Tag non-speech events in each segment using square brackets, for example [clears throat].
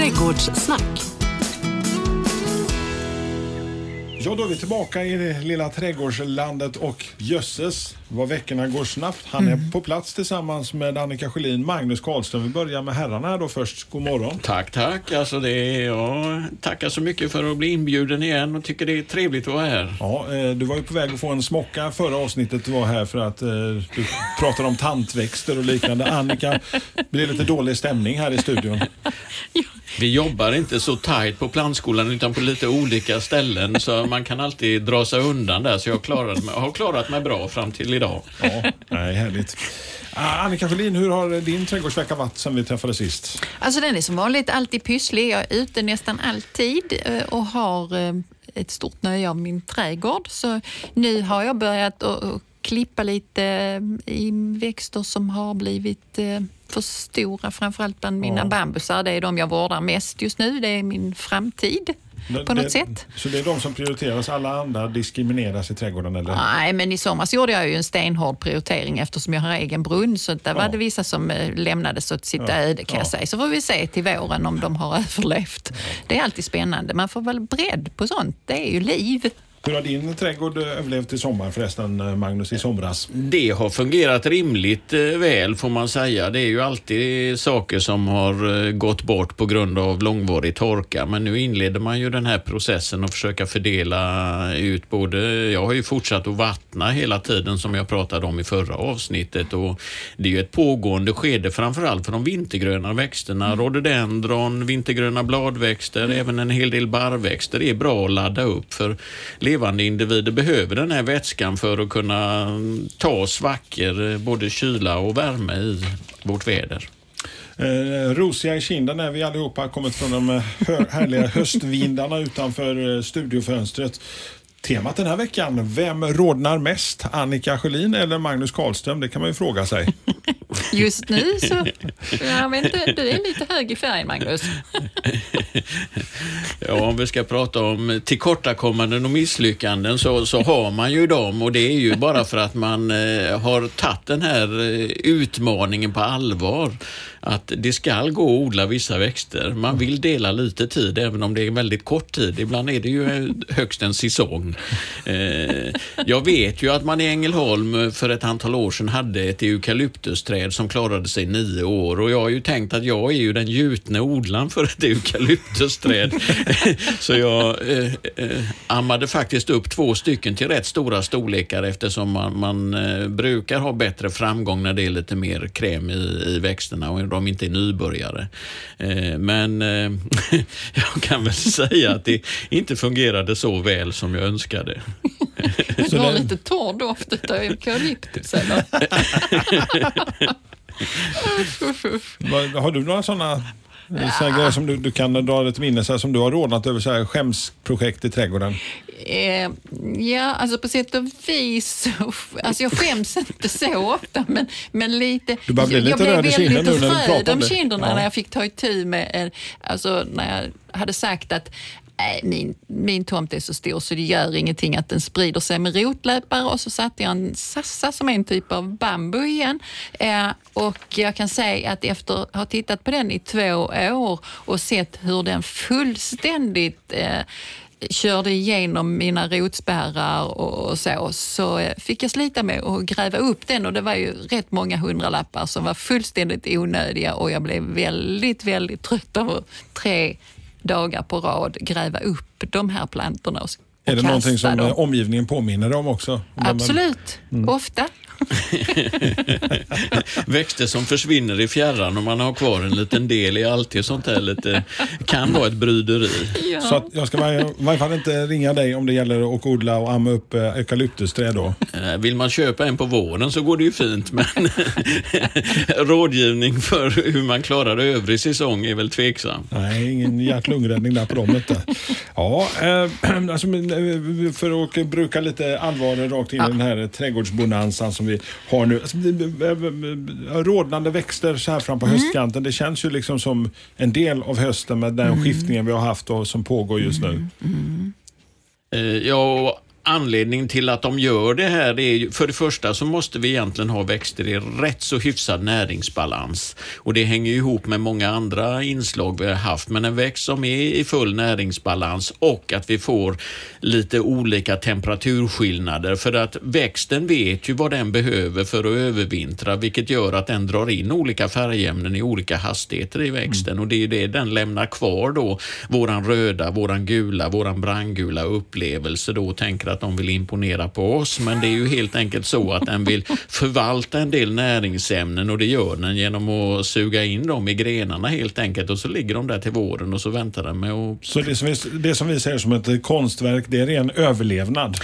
Trädgårdssnack. Ja, då är vi tillbaka i det lilla trädgårdslandet och jösses vad veckorna går snabbt. Han är Mm. på plats tillsammans med Annika Sjölin, Magnus Karlström. Vi börjar med herrarna då först. God morgon. Tack, tack. Alltså det är, jag tackar så mycket för att bli inbjuden igen och tycker det är trevligt att vara här. Ja, eh, du var ju på väg att få en smocka förra avsnittet du var här för att eh, du pratade om tantväxter och liknande. Annika, blir lite dålig stämning här i studion? Vi jobbar inte så tajt på plantskolan utan på lite olika ställen så man kan alltid dra sig undan där. Så jag har klarat mig, har klarat mig bra fram till idag. Ja, nej, härligt. Ah, Annika Sjölin, hur har din trädgårdsvecka varit sen vi träffades sist? Alltså den är som vanligt alltid pysslig. Jag är ute nästan alltid eh, och har eh, ett stort nöje av min trädgård. Så nu har jag börjat att klippa lite eh, i växter som har blivit för stora, framförallt bland mina Ja. bambusar. Det är de jag vårdar mest just nu. Det är min framtid på något det, sätt. Så det är de som prioriteras, alla andra diskrimineras i trädgården eller? Nej, men i somras gjorde jag ju en stenhård prioritering eftersom jag har egen brunn. Så där var Ja. det vissa som eh, lämnades åt sitt Ja. öde kan jag Ja. säga. Så får vi se till våren om de har [laughs] överlevt. Det är alltid spännande. Man får väl bredd på sånt. Det är ju liv. Hur har din trädgård eh, överlevt i sommar förresten, eh, Magnus, i somras? Det har fungerat rimligt eh, väl får man säga. Det är ju alltid saker som har gått bort på grund av långvarig torka. Men nu inleder man ju den här processen och försöka fördela ut både... Jag har ju fortsatt att vattna hela tiden som jag pratade om i förra avsnittet. Och det är ju ett pågående skede framförallt för de vintergröna växterna. Rhododendron, vintergröna bladväxter, även en hel del barrväxter. Är bra att ladda upp för levande individer behöver den här vätskan för att kunna ta svackor, eh, både kyla och värme i vårt väder. Eh, rosiga i kinden är vi allihopa, kommit från de härliga höstvindarna utanför eh, studiofönstret. Temat den här veckan, vem rodnar mest? Annika Sjölin eller Magnus Karlström? Det kan man ju fråga sig. [laughs] Just nu så... Jag vet inte, du är lite hög i färgen, Magnus. [laughs] Ja, om vi ska prata om tillkortakommanden och misslyckanden så, så har man ju dem och det är ju bara för att man eh, har tagit den här eh, utmaningen på allvar. Att det ska gå att odla vissa växter. Man vill dela lite tid även om det är väldigt kort tid. Ibland är det ju eh, högst en säsong namn. Eh, jag vet ju att man i Ängelholm eh, för ett antal år sedan hade ett eukalyptusträd som klarade sig nio år och jag har ju tänkt att jag är ju den gjutne odlaren för ett eukalyptusträd. [laughs] Så jag eh, ammade faktiskt upp två stycken till rätt stora storlekar eftersom man, man brukar ha bättre framgång när det är lite mer kräm i, i växterna och de inte är nybörjare. Men [laughs] jag kan väl säga att det inte fungerade så väl som jag önskade. [laughs] Du har lite torr doft av eukalyptus, eller? Har du några sådana ja. grejer som du, du kan dra dig till minnes här, som du har ordnat över så här skämsprojekt i trädgården? Eh, ja, alltså på sätt och vis. Alltså jag skäms inte så ofta, men, men lite... Du börjar bli jag, lite jag blev röd i kinden väldigt nu när du pratar röd om om det. kinderna Ja. när jag fick ta itu med... Alltså när jag hade sagt att "Nej, min, min tomt är så stor så det gör ingenting att den sprider sig med rotlöpare. Och så satte jag en sassa som är en typ av bambu igen. Eh, och jag kan säga att efter att ha tittat på den i två år och sett hur den fullständigt eh, körde igenom mina rotspärrar och så, så eh, fick jag slita med att gräva upp den. Och det var ju rätt många hundralappar som var fullständigt onödiga. Och jag blev väldigt, väldigt trött av tre dagar på rad gräva upp de här plantorna och, är det någonting som dem. eh, omgivningen påminner om också? Absolut, Mm. ofta. [laughs] Växter som försvinner i fjärran och man har kvar en liten del är alltid sånt här lite, kan vara ett bryderi. Så att jag ska i varje- fall inte ringa dig om det gäller att odla och amma upp eh, eukalyptusträd då. Vill man köpa en på våren så går det ju fint men [laughs] rådgivning för hur man klarar övrig säsong är väl tveksam. Nej, ingen hjärt-lungräddning där på dem inte. Ja, eh, [clears throat] alltså, för att bruka lite allvar rakt in i den här trädgårdsbonanzan som vi har nu. Alltså, eh, eh, rådnande växter så här fram på höstkanten, det känns ju liksom som en del av hösten med den skiftningen vi har haft och som pågår just nu. Eh, Ja, och anledningen till att de gör det här är ju, för det första så måste vi egentligen ha växter i rätt så hyfsad näringsbalans. Och det hänger ihop med många andra inslag vi har haft. Men en växt som är i full näringsbalans och att vi får lite olika temperaturskillnader. För att växten vet ju vad den behöver för att övervintra, vilket gör att den drar in olika färgämnen i olika hastigheter i växten. Och det är det den lämnar kvar då, våran röda, våran gula, våran brandgula upplevelse då och tänker att de vill imponera på oss. Men det är ju helt enkelt så att den vill förvalta en del näringsämnen och det gör den genom att suga in dem i grenarna helt enkelt och så ligger de där till våren och så väntar den med att... Så det som, vi, det som vi ser som ett konstverk, det är ren överlevnad?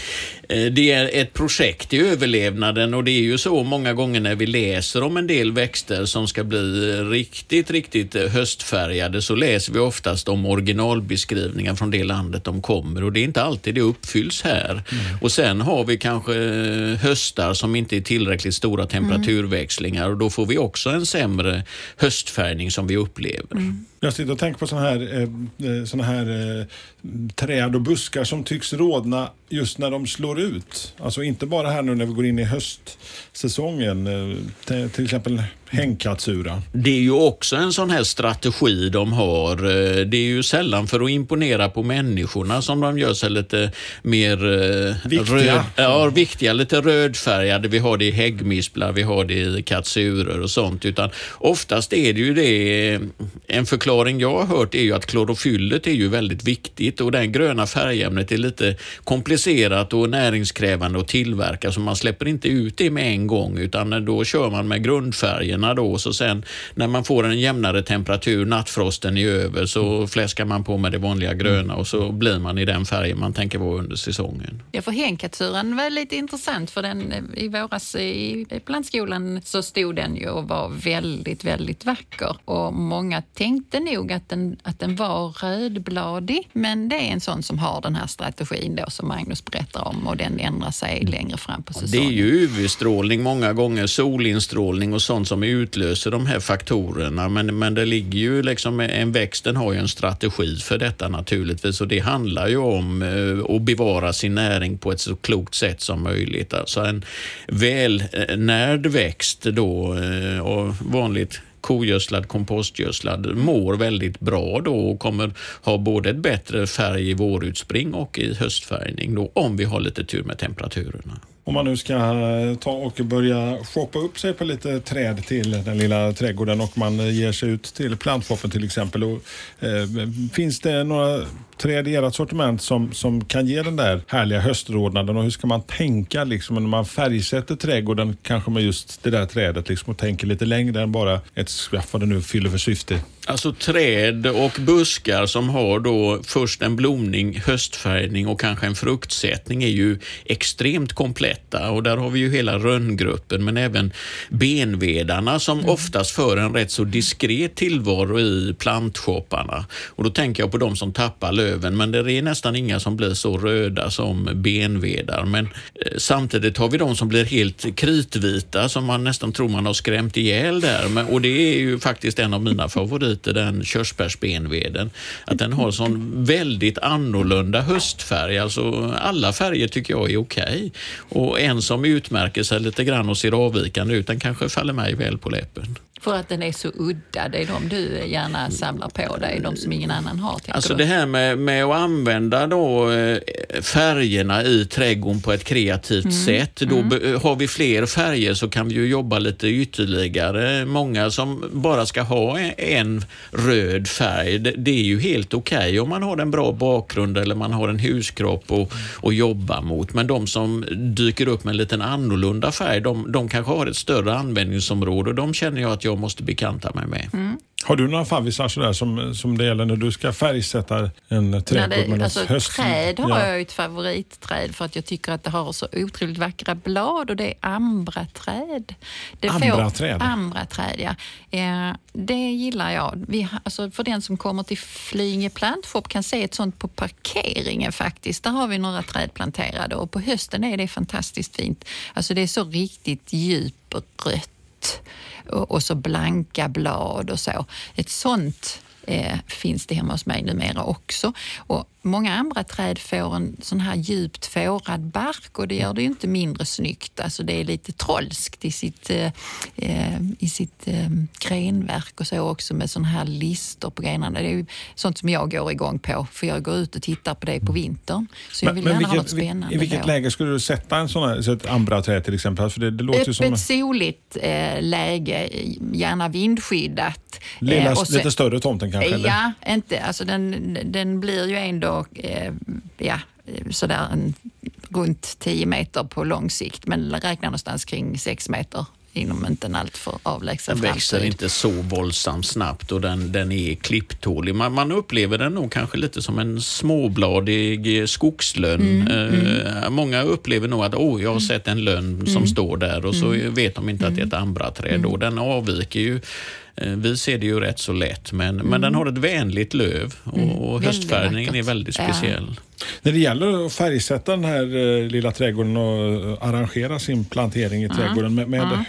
Eh, Det är ett projekt i överlevnaden och det är ju så många gånger när vi läser om en del växter som ska bli riktigt, riktigt höstfärgade så läser vi oftast om originalbeskrivningar från det landet de kommer och det är inte alltid det uppfylls här. Och sen har vi kanske eh, höstar som inte är tillräckligt stora temperaturväxlingar. Och då får vi också en sämre höstfärgning som vi upplever. Mm. Jag sitter och tänker på sådana här, eh, eh, såna här eh, träd och buskar som tycks rodna just när de slår ut. Alltså inte bara här nu när vi går in i höstsäsongen. Eh, till exempel hängkatsura. Det är ju också en sån här strategi de har. Eh, Det är ju sällan för att imponera på människorna som de gör sig lite mer eh, Viktiga. Röd, ja, viktiga, lite rödfärgade. Vi har det i häggmisplar, vi har det i katsurer och sånt. Utan oftast är det ju det, en förklaring jag har hört är ju att klorofyllet är ju väldigt viktigt och det gröna färgämnet är lite komplicerat och näringskrävande att tillverka så man släpper inte ut det med en gång utan då kör man med grundfärgerna då så sen när man får en jämnare temperatur, nattfrosten är över så fläskar man på med det vanliga gröna och så blir man i den färgen man tänker vara under säsongen. Ja, för hängkatsuran var lite intressant för den i våras i plantskolan så stod den ju och var väldigt, väldigt vacker och många tänkte nog att den, att den var rödbladig men det är en sån som har den här strategin då som Magnus berättar om och den ändrar sig längre fram på Det är säsongen. ju UV-strålning många gånger, solinstrålning och sånt som utlöser de här faktorerna. Men, men det ligger ju liksom, en växt den har ju en strategi för detta naturligtvis och det handlar ju om eh, att bevara sin näring på ett så klokt sätt som möjligt. Alltså en välnärd växt då eh, och vanligt kogödslad, kompostgödslad mår väldigt bra då och kommer ha både ett bättre färg i vårutspring och i höstfärgning då, om vi har lite tur med temperaturerna. Om man nu ska eh, ta och börja shoppa upp sig på lite träd till den lilla trädgården och man eh, ger sig ut till plantshoppen till exempel. Och, eh, finns det några träd i ert sortiment som, som kan ge den där härliga höstrodnaden och hur ska man tänka liksom, när man färgsätter trädgården kanske med just det där trädet liksom, och tänker lite längre än bara ett, ja, vad det nu fyller för syfte. Alltså träd och buskar som har då först en blomning, höstfärgning och kanske en fruktsättning är ju extremt kompletta och där har vi ju hela rönngruppen men även benvedarna som oftast för en rätt så diskret tillvaro i plantshopparna. Och då tänker jag på de som tappar löven men det är nästan inga som blir så röda som benvedar. Men eh, samtidigt har vi de som blir helt kritvita som man nästan tror man har skrämt ihjäl där. Men, och det är ju faktiskt en av mina [laughs] favoriter, den körsbärsbenveden. Att den har sån väldigt annorlunda höstfärg. Alltså alla färger tycker jag är okej. Och en som utmärker sig lite grann och ser avvikande ut, den kanske faller mig väl på läppen. För att den är så udda, det är de du gärna samlar på dig, de som ingen annan har. Alltså du? det här med, med att använda då eh, färgerna i trädgården på ett kreativt sätt. Då be- har vi fler färger så kan vi ju jobba lite ytterligare. Många som bara ska ha en, en röd färg, det, det är ju helt okej om man har en bra bakgrund eller man har en huskropp att att jobba mot. Men de som dyker upp med en liten annorlunda färg, de, de kanske har ett större användningsområde och de känner jag att jag måste bekanta mig med. Mm. Har du några favvisar sådär som, som det gäller när du ska färgsätta en trädgård med det, alltså, höst? träd har Ja. jag ett favoritträd för att jag tycker att det har så otroligt vackra blad och det är ambraträd. Det Ambraträd? Ambraträd, ja. Eh, det gillar jag. Vi, alltså, för den som kommer till Flyinge plantshop kan se ett sånt på parkeringen faktiskt. Där har vi några träd planterade och på hösten är det fantastiskt fint. Alltså det är så riktigt djuprött och, och så blanka blad och så. Ett sånt eh, finns det hemma hos mig numera också. Och många andra träd får en sån här djupt fårad bark och det gör det ju inte mindre snyggt. Alltså det är lite trollskt i sitt, eh, eh i sitt eh, grenverk och så också med sån här lister på grenarna. Det är ju sånt som jag går igång på för jag går ut och tittar på det på vintern. Så jag vill men, gärna vilket, ha något spännande I vilket då. läge skulle du sätta en sån här, så ett ambraträd till exempel? För det, det låter Öppet som... soligt eh, läge, gärna vindskyddat. Lilla, eh, lite större tomten kanske? Ja, inte, alltså den, den blir ju ändå eh, ja, sådär en, runt 10 meter på lång sikt men räknar någonstans kring 6 meter inom inte en alltför avlägsen Den växer inte så våldsamt snabbt och den, den är klipptålig. Man, man upplever den nog kanske lite som en småbladig skogslönn. Mm, mm. Eh, många upplever nog att oh, jag har sett en lönn som mm. står där och så mm. vet de inte att det är ett mm. ambraträd. Och den avviker ju Eh, vi ser det ju rätt så lätt, men, mm. men den har ett vänligt löv och, mm. höstfärgningen är väldigt speciell. Ja. När det gäller att färgsätta den här eh, lilla trädgården och arrangera sin plantering i trädgården, med, med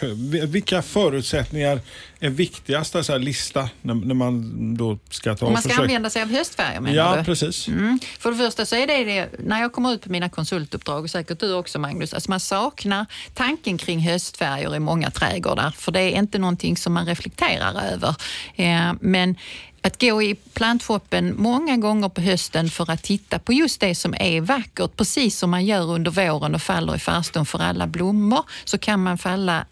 vilka förutsättningar är viktigast att lista när, när, man då ska ta Om man ska försök... använda sig av höstfärger menar ja, du? precis. Mm. För det första så är det det, när jag kommer ut på mina konsultuppdrag, och säkert du också Magnus, alltså man saknar tanken kring höstfärger i många trädgårdar, för det är inte någonting som man reflekterar över. Eh, men att gå i plantshoppen många gånger på hösten för att titta på just det som är vackert, precis som man gör under våren och faller i farstun för alla blommor, så kan man falla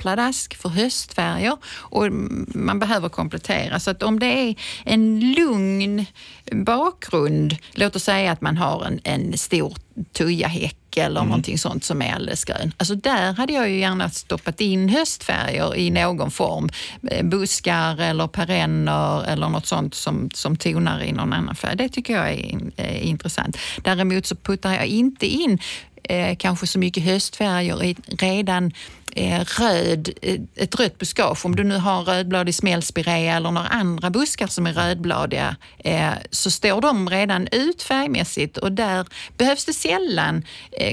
pladask för höstfärger och man behöver komplettera. Så att om det är en lugn bakgrund, låt oss säga att man har en, en stor tujahäck eller mm. någonting sånt som är alldeles grön. Alltså där hade jag ju gärna stoppat in höstfärger i någon form. Eh, buskar eller perenner eller något sånt som, som tonar i någon annan färg. Det tycker jag är, är intressant. Däremot så puttar jag inte in eh, kanske så mycket höstfärger i redan eh, Eh, röd, eh, ett rött buskage. Om du nu har rödbladig smällspirea eller några andra buskar som är rödbladiga eh, så står de redan ut färgmässigt och där behövs det sällan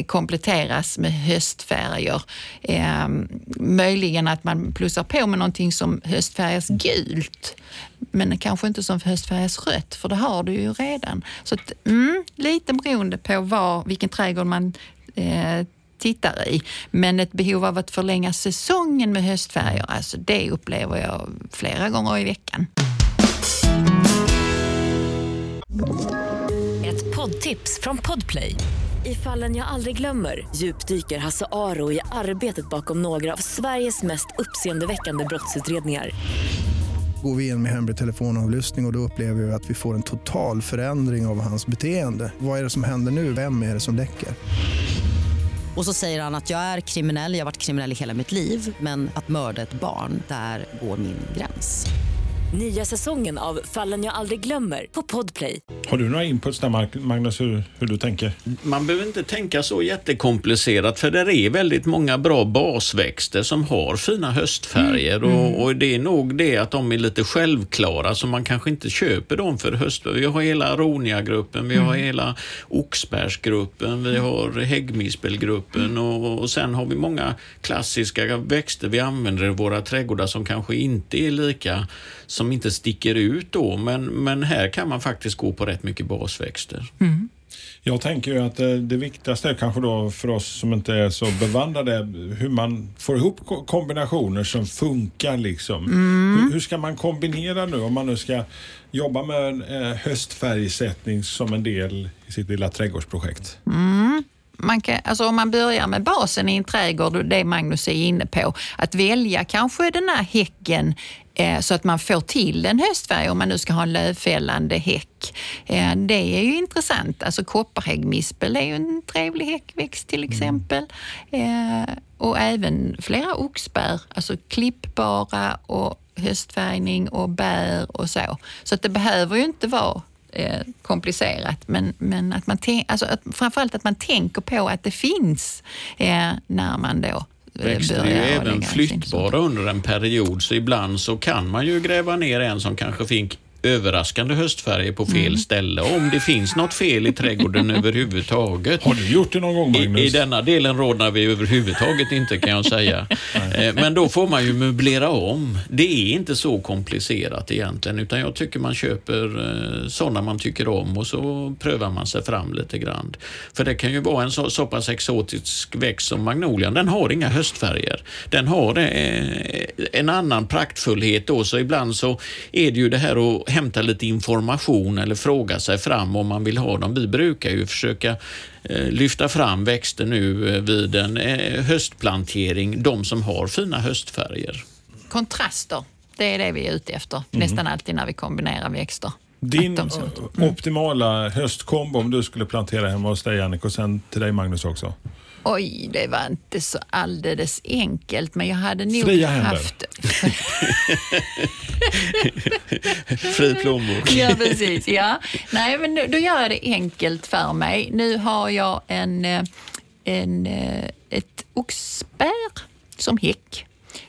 kompletteras med höstfärger. Ehm, möjligen att man plussar på med någonting som höstfärgas gult men kanske inte som höstfärgas rött, för det har du ju redan. Så att, mm, lite beroende på var, vilken trädgård man eh, tittar i. Men ett behov av att förlänga säsongen med höstfärger, alltså det upplever jag flera gånger i veckan. Ett poddtips från Podplay. I fallen jag aldrig glömmer djupdyker Hasse Aro i arbetet bakom några av Sveriges mest uppseendeväckande brottsutredningar går vi in med hemlig telefonavlyssning och, och då upplever vi att vi får en total förändring av hans beteende. Vad är det som händer nu? Vem är det som läcker? Och så säger han att jag är kriminell, jag har varit kriminell i hela mitt liv men att mörda ett barn, där går min gräns. Nya säsongen av Fallen jag aldrig glömmer på Podplay. Har du några inputs där Magnus, hur, hur du tänker? Man behöver inte tänka så jättekomplicerat för det är väldigt många bra basväxter som har fina höstfärger mm. Och, mm. och, det är nog det att de är lite självklara så man kanske inte köper dem för höstfärger. Vi har hela Aronia-gruppen, vi har mm. hela Oxbergsgruppen, vi har häggmispelgruppen mm. och, och sen har vi många klassiska växter vi använder i våra trädgårdar som kanske inte är lika som inte sticker ut då, men, men här kan man faktiskt gå på rätt mycket basväxter. Mm. Jag tänker ju att det, det, viktigaste är kanske då för oss som inte är så bevandrade hur man får ihop kombinationer som funkar. Liksom. Mm. Hur, hur, ska man kombinera nu om man nu ska jobba med eh, höstfärgsättning som en del i sitt lilla trädgårdsprojekt? Mm man kan, alltså om man börjar med basen i en trädgård, det Magnus är inne på, att välja kanske den här häcken eh, så att man får till en höstfärg om man nu ska ha en lövfällande häck. Eh, det är ju intressant. Alltså kopparhäggmispel är ju en trevlig häckväxt till mm. exempel. Eh, och även flera oxbär, alltså klippbara och höstfärgning och bär och så. Så att det behöver ju inte vara eh, komplicerat. Men, men att man alltså att, framförallt att man tänker på att det finns eh, när man då eh, Växter är ju även flyttbara under en period så ibland så kan man ju gräva ner en som kanske fick överraskande höstfärger på fel Mm. ställe. Om det finns något fel i trädgården [laughs] överhuvudtaget. Har du gjort det någon gång Magnus? I, I denna delen rådnar vi överhuvudtaget inte kan jag säga. [laughs] Eh, Men då får man ju möblera om. Det är inte så komplicerat egentligen utan jag tycker man köper eh, sådana man tycker om och så prövar man sig fram lite grann. För det kan ju vara en så, så pass exotisk växt som magnolian. Den har inga höstfärger. Den har eh, en annan praktfullhet då så ibland så är det ju det här att hämta lite information eller fråga sig fram om man vill ha dem. Vi brukar ju försöka eh, lyfta fram växter nu eh, vid en eh, höstplantering, de som har fina höstfärger. Kontraster, det är det vi är ute efter. Mhm. Nästan alltid när vi kombinerar växter. Din ö, optimala höstkombo om du skulle plantera hemma hos dig Annika och sen till dig Magnus också. Oj, det var inte så alldeles enkelt, men jag hade nog Fria haft... [laughs] Fri plånbok. [laughs] Ja, precis. Ja. Nej, men nu- då gör jag det enkelt för mig. Nu har jag en, eh, en, eh, ett oxbär som häck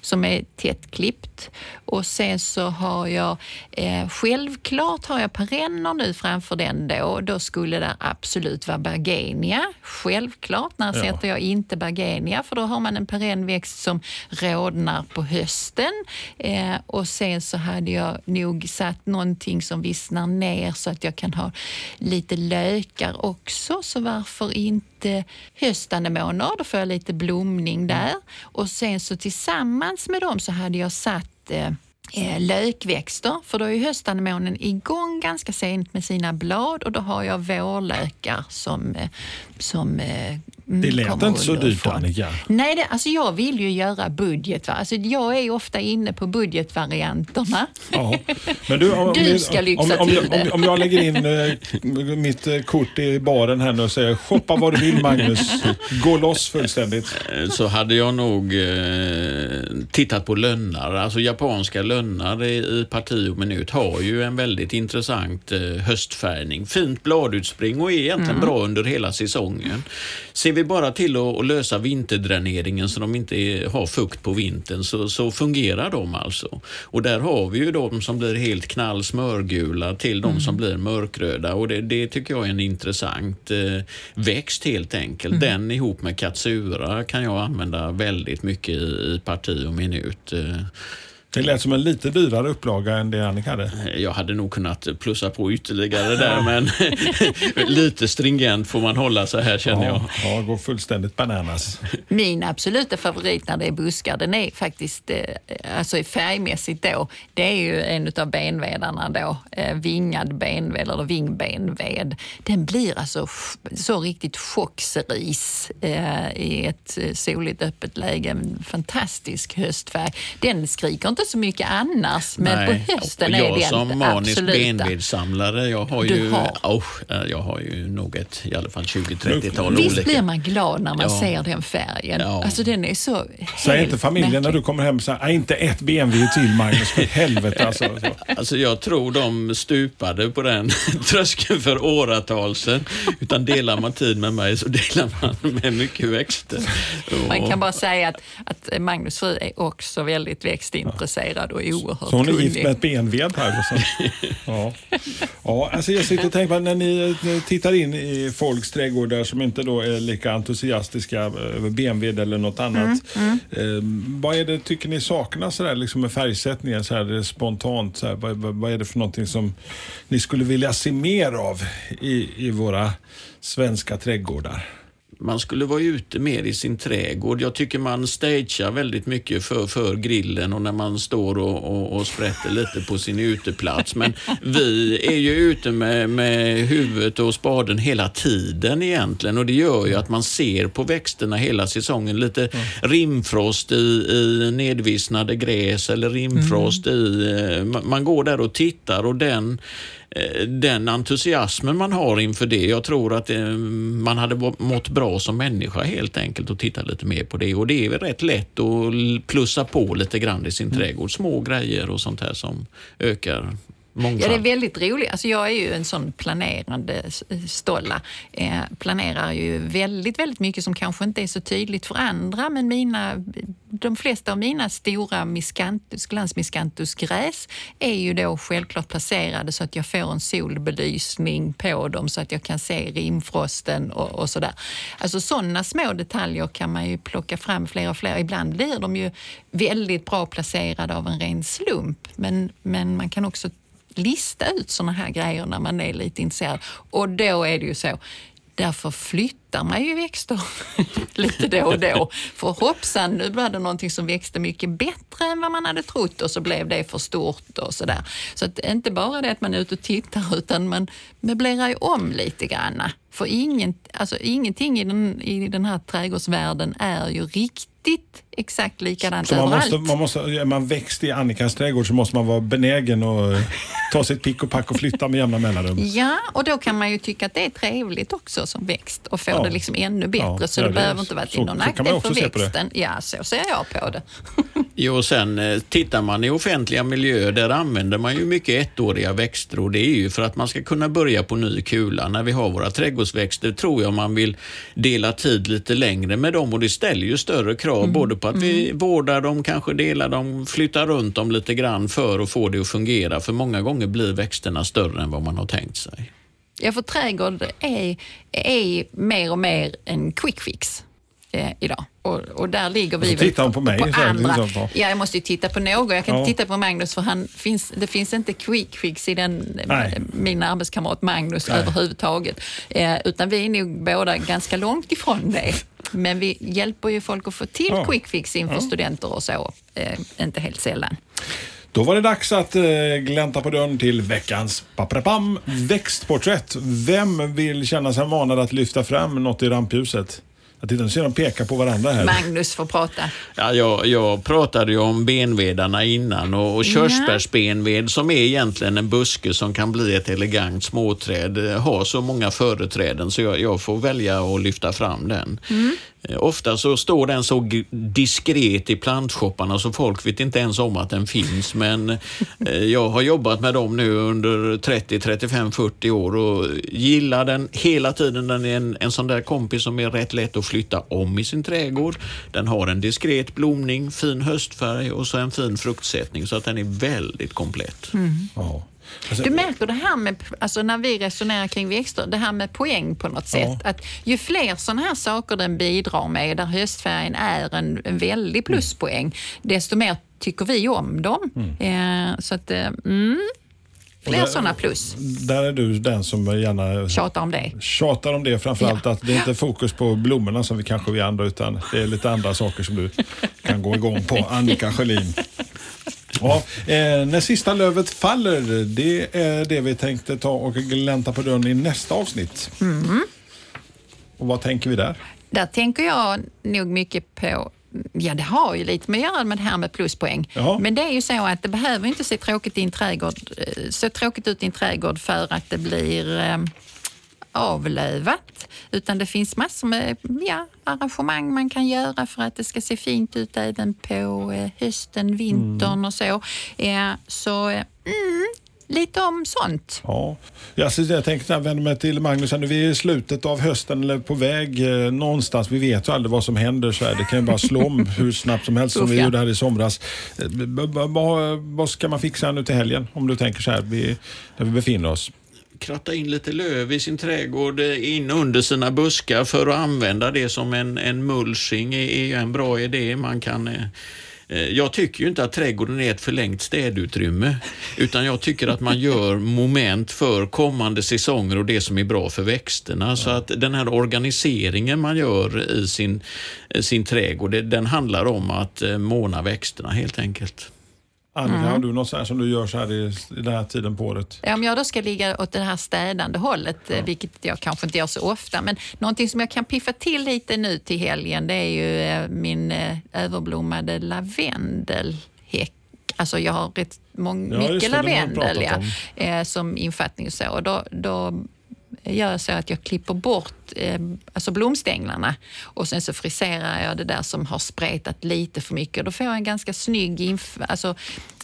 som är tätt klippt. Och sen så har jag, eh, självklart har jag perenner nu framför den då. Då skulle det absolut vara bergenia. Självklart, när Ja. sätter jag inte bergenia för då har man en perennväxt som rodnar på hösten. Eh, och sen så hade jag nog satt någonting som vissnar ner så att jag kan ha lite lökar också. Så varför inte höstanemoner? Då får jag lite blomning där. Och sen så tillsammans med dem så hade jag satt eh, eh, lökväxter, för då är höstanemonen igång ganska sent med sina blad och då har jag vårlökar som, eh, som eh, mm, Det lät inte så dyrt. Annika. Nej, det, alltså jag vill ju göra budget. Va? Alltså jag är ju ofta inne på budgetvarianterna. Ja. Men du, om, Du om- ska om, lyxa om, om, till jag, det. om, om jag lägger in eh, mitt kort i baren här nu och säger shoppa vad du vill Magnus, gå loss fullständigt. Så hade jag nog eh, tittat på lönnar. Alltså japanska lönnar i, i parti och minut har ju en väldigt intressant eh, höstfärgning. Fint bladutspring och är egentligen bra under hela säsongen. Ser vi bara till att, lösa vinterdräneringen så de inte har fukt på vintern så, så fungerar de alltså. Och där har vi ju de som blir helt knall smörgula till de som blir mörkröda och det, det tycker jag är en intressant eh, växt helt enkelt. Den ihop med katsura kan jag använda väldigt mycket i, i parti och minut. Eh, Det lät som en lite dyrare upplaga än det Annika hade. Jag hade nog kunnat plussa på ytterligare där men [laughs] lite stringent får man hålla sig här känner jag. Ja, ja, går fullständigt bananas. Min absoluta favorit när det är buskar, den är faktiskt, eh, alltså färgmässigt då, det är ju en av benvedarna då, eh, vingad benved eller vingbenved. Den blir alltså så riktigt chockceris eh, i ett soligt öppet läge. En fantastisk höstfärg. Den skriker inte så mycket annars, men Nej. på hösten är jag den som manisk absoluta. benvedssamlare, jag har Du ju, har. Oh, jag har ju nog ett i alla fall 20-30-tal Visst olika. blir man glad när man Ja. ser den färgen? Ja. Alltså den är så Säg helt inte familjen när märklig. du kommer hem och säger, "Nej, inte ett BMW till Magnus, för helvete alltså. Så. Alltså jag tror de stupade på den [laughs] tröskeln för åratal sedan. Utan delar man tid med mig så delar man med mycket växter. Man kan bara säga att, att Magnus fru är också väldigt växtintresserad och oerhört Så hon är gift med ett benved här. Och så. [laughs] Ja. Ja, alltså jag sitter och tänker på när ni tittar in i folks trädgårdar som inte då är lika entusiastiska över benved eller något annat. Eh, vad är det tycker ni saknas så där, liksom med färgsättningen så här, spontant? Så här, vad, vad, vad är det för någonting som ni skulle vilja se mer av i, i våra svenska trädgårdar? Man skulle vara ute mer i sin trädgård. Jag tycker man stagear väldigt mycket för, för grillen och när man står och, och, och sprätter lite på sin uteplats. Men vi är ju ute med, med huvudet och spaden hela tiden egentligen och det gör ju att man ser på växterna hela säsongen. Lite rimfrost i, i nedvissnade gräs eller rimfrost i... eh, Man går där och tittar och den den entusiasmen man har inför det. Jag tror att eh, man hade må- mått bra som människa helt enkelt och titta lite mer på det. Och det är väl rätt lätt att plussa på lite grann i sin trädgård. Små grejer och sånt här som ökar mångfald. Ja, det är väldigt roligt. Alltså jag är ju en sån planerande stolla. Eh, planerar ju väldigt, väldigt mycket som kanske inte är så tydligt för andra, men mina, de flesta av mina stora miscantus, glansmiscantusgräs är ju då självklart placerade så att jag får en solbelysning på dem så att jag kan se rimfrosten och, och sådär. Alltså sådana små detaljer kan man ju plocka fram fler och fler. Ibland blir de ju väldigt bra placerade av en ren slump, men, men man kan också lista ut sådana här grejer när man är lite intresserad. Och då är det ju så, därför flyttar man ju växter [laughs] lite då och då. För hoppsan, nu var det någonting som växte mycket bättre än vad man hade trott och så blev det för stort och sådär. Så att inte bara det att man är ute och tittar utan man möblerar ju om lite grann. För ingen, alltså, ingenting i den, i den här trädgårdsvärlden är ju riktigt exakt likadant Så man överallt. måste, man måste, är man växt i Annikas trädgård så måste man vara benägen att ta sitt pick och pack och flytta med jämna mellanrum. Ja, och då kan man ju tycka att det är trevligt också som växt och få Ja. det liksom ännu bättre. Ja, så ja, det det- behöver inte vara till någon nackdel för se på det. växten. Ja, så ser jag på det. [laughs] Jo, och sen eh, tittar man i offentliga miljöer, där använder man ju mycket ettåriga växter och det är ju för att man ska kunna börja på ny kula. När vi har våra trädgårdsväxter tror jag man vill dela tid lite längre med dem och det ställer ju större krav både på att vi vårdar dem, kanske delar dem, flyttar runt dem lite grann för att få det att fungera. För många gånger blir växterna större än vad man har tänkt sig. Ja, för trädgård är, är mer och mer en quick fix eh, idag. Och, och där ligger vi väl hon på mig, här, andra. liksom, ja. Ja, jag måste ju titta på något. Jag kan Ja. inte titta på Magnus för han finns, det finns inte quick fix i den, Nej. min arbetskamrat Magnus Nej. överhuvudtaget. Eh, utan vi är nog båda ganska långt ifrån det. Men vi hjälper ju folk att få till Ja. quick fix inför studenter och så. Eh, inte helt sällan. Då var det dags att eh, glänta på dörren till veckans paprapam växtporträtt. Vem vill känna sig manad att lyfta fram något i rampljuset? Jag tittar, nu ser de peka på varandra här. Magnus får prata. Ja, jag, jag pratade ju om benvedarna innan och, och körsbärsbenved som är egentligen en buske som kan bli ett elegant småträd eh, har så många företräden så jag, jag får välja att lyfta fram den. Eh, Ofta så står den så diskret i plantshopparna så folk vet inte ens om att den finns. Men eh, jag har jobbat med dem nu under 30, 35, 40 år och gillar den hela tiden. Den är en, en sån där kompis som är rätt lätt att flytta om i sin trädgård. Den har en diskret blomning, fin höstfärg och så en fin fruktsättning så att den är väldigt komplett. Ja. Alltså, Du märker det här med, alltså när vi resonerar kring växter, det här med poäng på något sätt. Att ju fler sådana här saker den bidrar med, där höstfärgen är en, en väldig pluspoäng, desto mer tycker vi om dem. Eh, så att, eh, mm, fler sådana plus. Där är du den som gärna Tjata om det. tjatar om det. Framförallt Ja. att det är inte fokus på blommorna som vi kanske vi andra utan det är lite andra saker som du kan gå igång på. [laughs] Annika Sjölin. Ja, eh, när sista lövet faller, det är det vi tänkte ta och glänta på dörren i nästa avsnitt. Mm. Och vad tänker vi där? Där tänker jag nog mycket på Ja, det har ju lite med att göra med det här med pluspoäng. Ja. Men det är ju så att det behöver inte se tråkigt, i en trädgård, eh, se tråkigt ut i en trädgård för att det blir eh, avlövat. Utan det finns massor med ja, arrangemang man kan göra för att det ska se fint ut även på eh, hösten, vintern och så. Eh, så eh, mm, lite om sånt. Ja, jag, jag tänkte vänder mig till Magnus. Nu, vi är i slutet av hösten eller på väg eh, någonstans. Vi vet ju aldrig vad som händer. Så här. Det kan ju bara slå om [laughs] hur snabbt som helst som vi gjorde här i somras. Vad ska man fixa nu till helgen? Om du tänker så här, vi, där vi befinner oss. Kratta in lite löv i sin trädgård eh, in under sina buskar för att använda det som en, en mulching är, en bra idé. Man kan eh, eh, jag tycker ju inte att trädgården är ett förlängt städutrymme, [laughs] utan jag tycker att man gör moment för kommande säsonger och det som är bra för växterna. Så att den här organiseringen man gör i sin, sin trädgård, det- den handlar om att måna växterna helt enkelt. Annika, Mm. har du något så som du gör så här i, i den här tiden på året? Ja, Om jag då ska ligga åt det här städande hållet, eh, vilket jag kanske inte gör så ofta, men någonting som jag kan piffa till lite nu till helgen, det är ju eh, min eh, överblommade lavendelhäck. Alltså jag har rätt mång, Ja, mycket det, lavendel ja, eh, som infattning och så. Och då, då gör jag så att jag klipper bort eh, alltså blomstänglarna och sen så friserar jag det där som har spretat lite för mycket. Då får jag en ganska snygg, alltså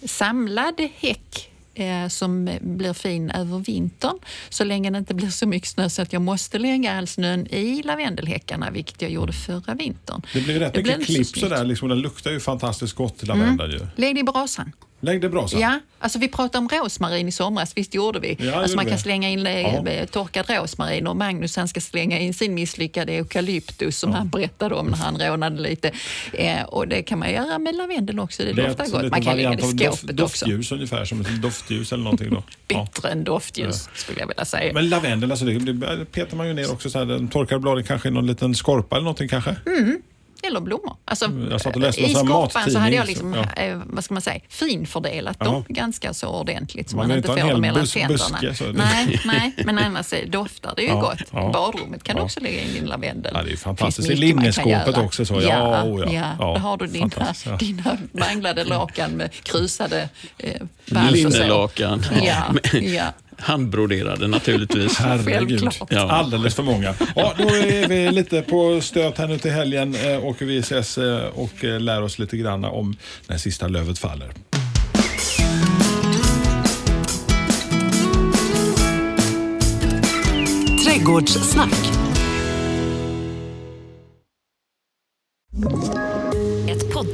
samlad häck eh, som blir fin över vintern. Så länge det inte blir så mycket snö så att jag måste lägga all snön i lavendelhäckarna, vilket jag gjorde förra vintern. Det blir rätt Det mycket klipp sådär. Liksom, den luktar ju fantastiskt gott, lavendel ju. Lägg det i brasan. Lägg det i brasan. Ja, alltså vi pratade om rosmarin i somras, visst gjorde vi? Ja, alltså man kan vi. slänga in eh, Ja. torkad rosmarin och Magnus han ska slänga in sin misslyckade eukalyptus som han berättade om när han rånade lite. Eh, och det kan man göra med lavendel också, det, doftar gott. Man kan lägga det i av doft, skåpet också. doftljus ungefär, som ett doftljus eller någonting då. [laughs] Ja. Bättre än doftljus skulle jag vilja säga. Men lavendel, alltså det, det petar man ju ner också. Så här, den torkar bladen kanske i någon liten skorpa eller någonting kanske. Eller blommor. Alltså, Jag satt och läste I skorpan så hade jag liksom, så- eh, vad ska man säga, finfördelat Jaha. dem ganska så ordentligt så Man man, inte får dem mellan tänderna. buske, Nej, nej, [laughs] men annars doftar det ju Ja, gott. ja, badrummet kan du ja. också lägga in din lavendel. Ja, det är fantastiskt. I linneskåpet också så. Ja, Ja, oh ja. ja. Ja, Där har du dina, ja. dina manglade lakan med krusade eh. [laughs] Linnelakan. Ja, [laughs] ja. Handbroderade naturligtvis. [laughs] Herregud. Ja. Alldeles för många. Ja, då är vi lite på stöt här nu till helgen eh, och vi ses eh, och eh, lär oss lite grann om när sista lövet faller. Trädgårdssnack.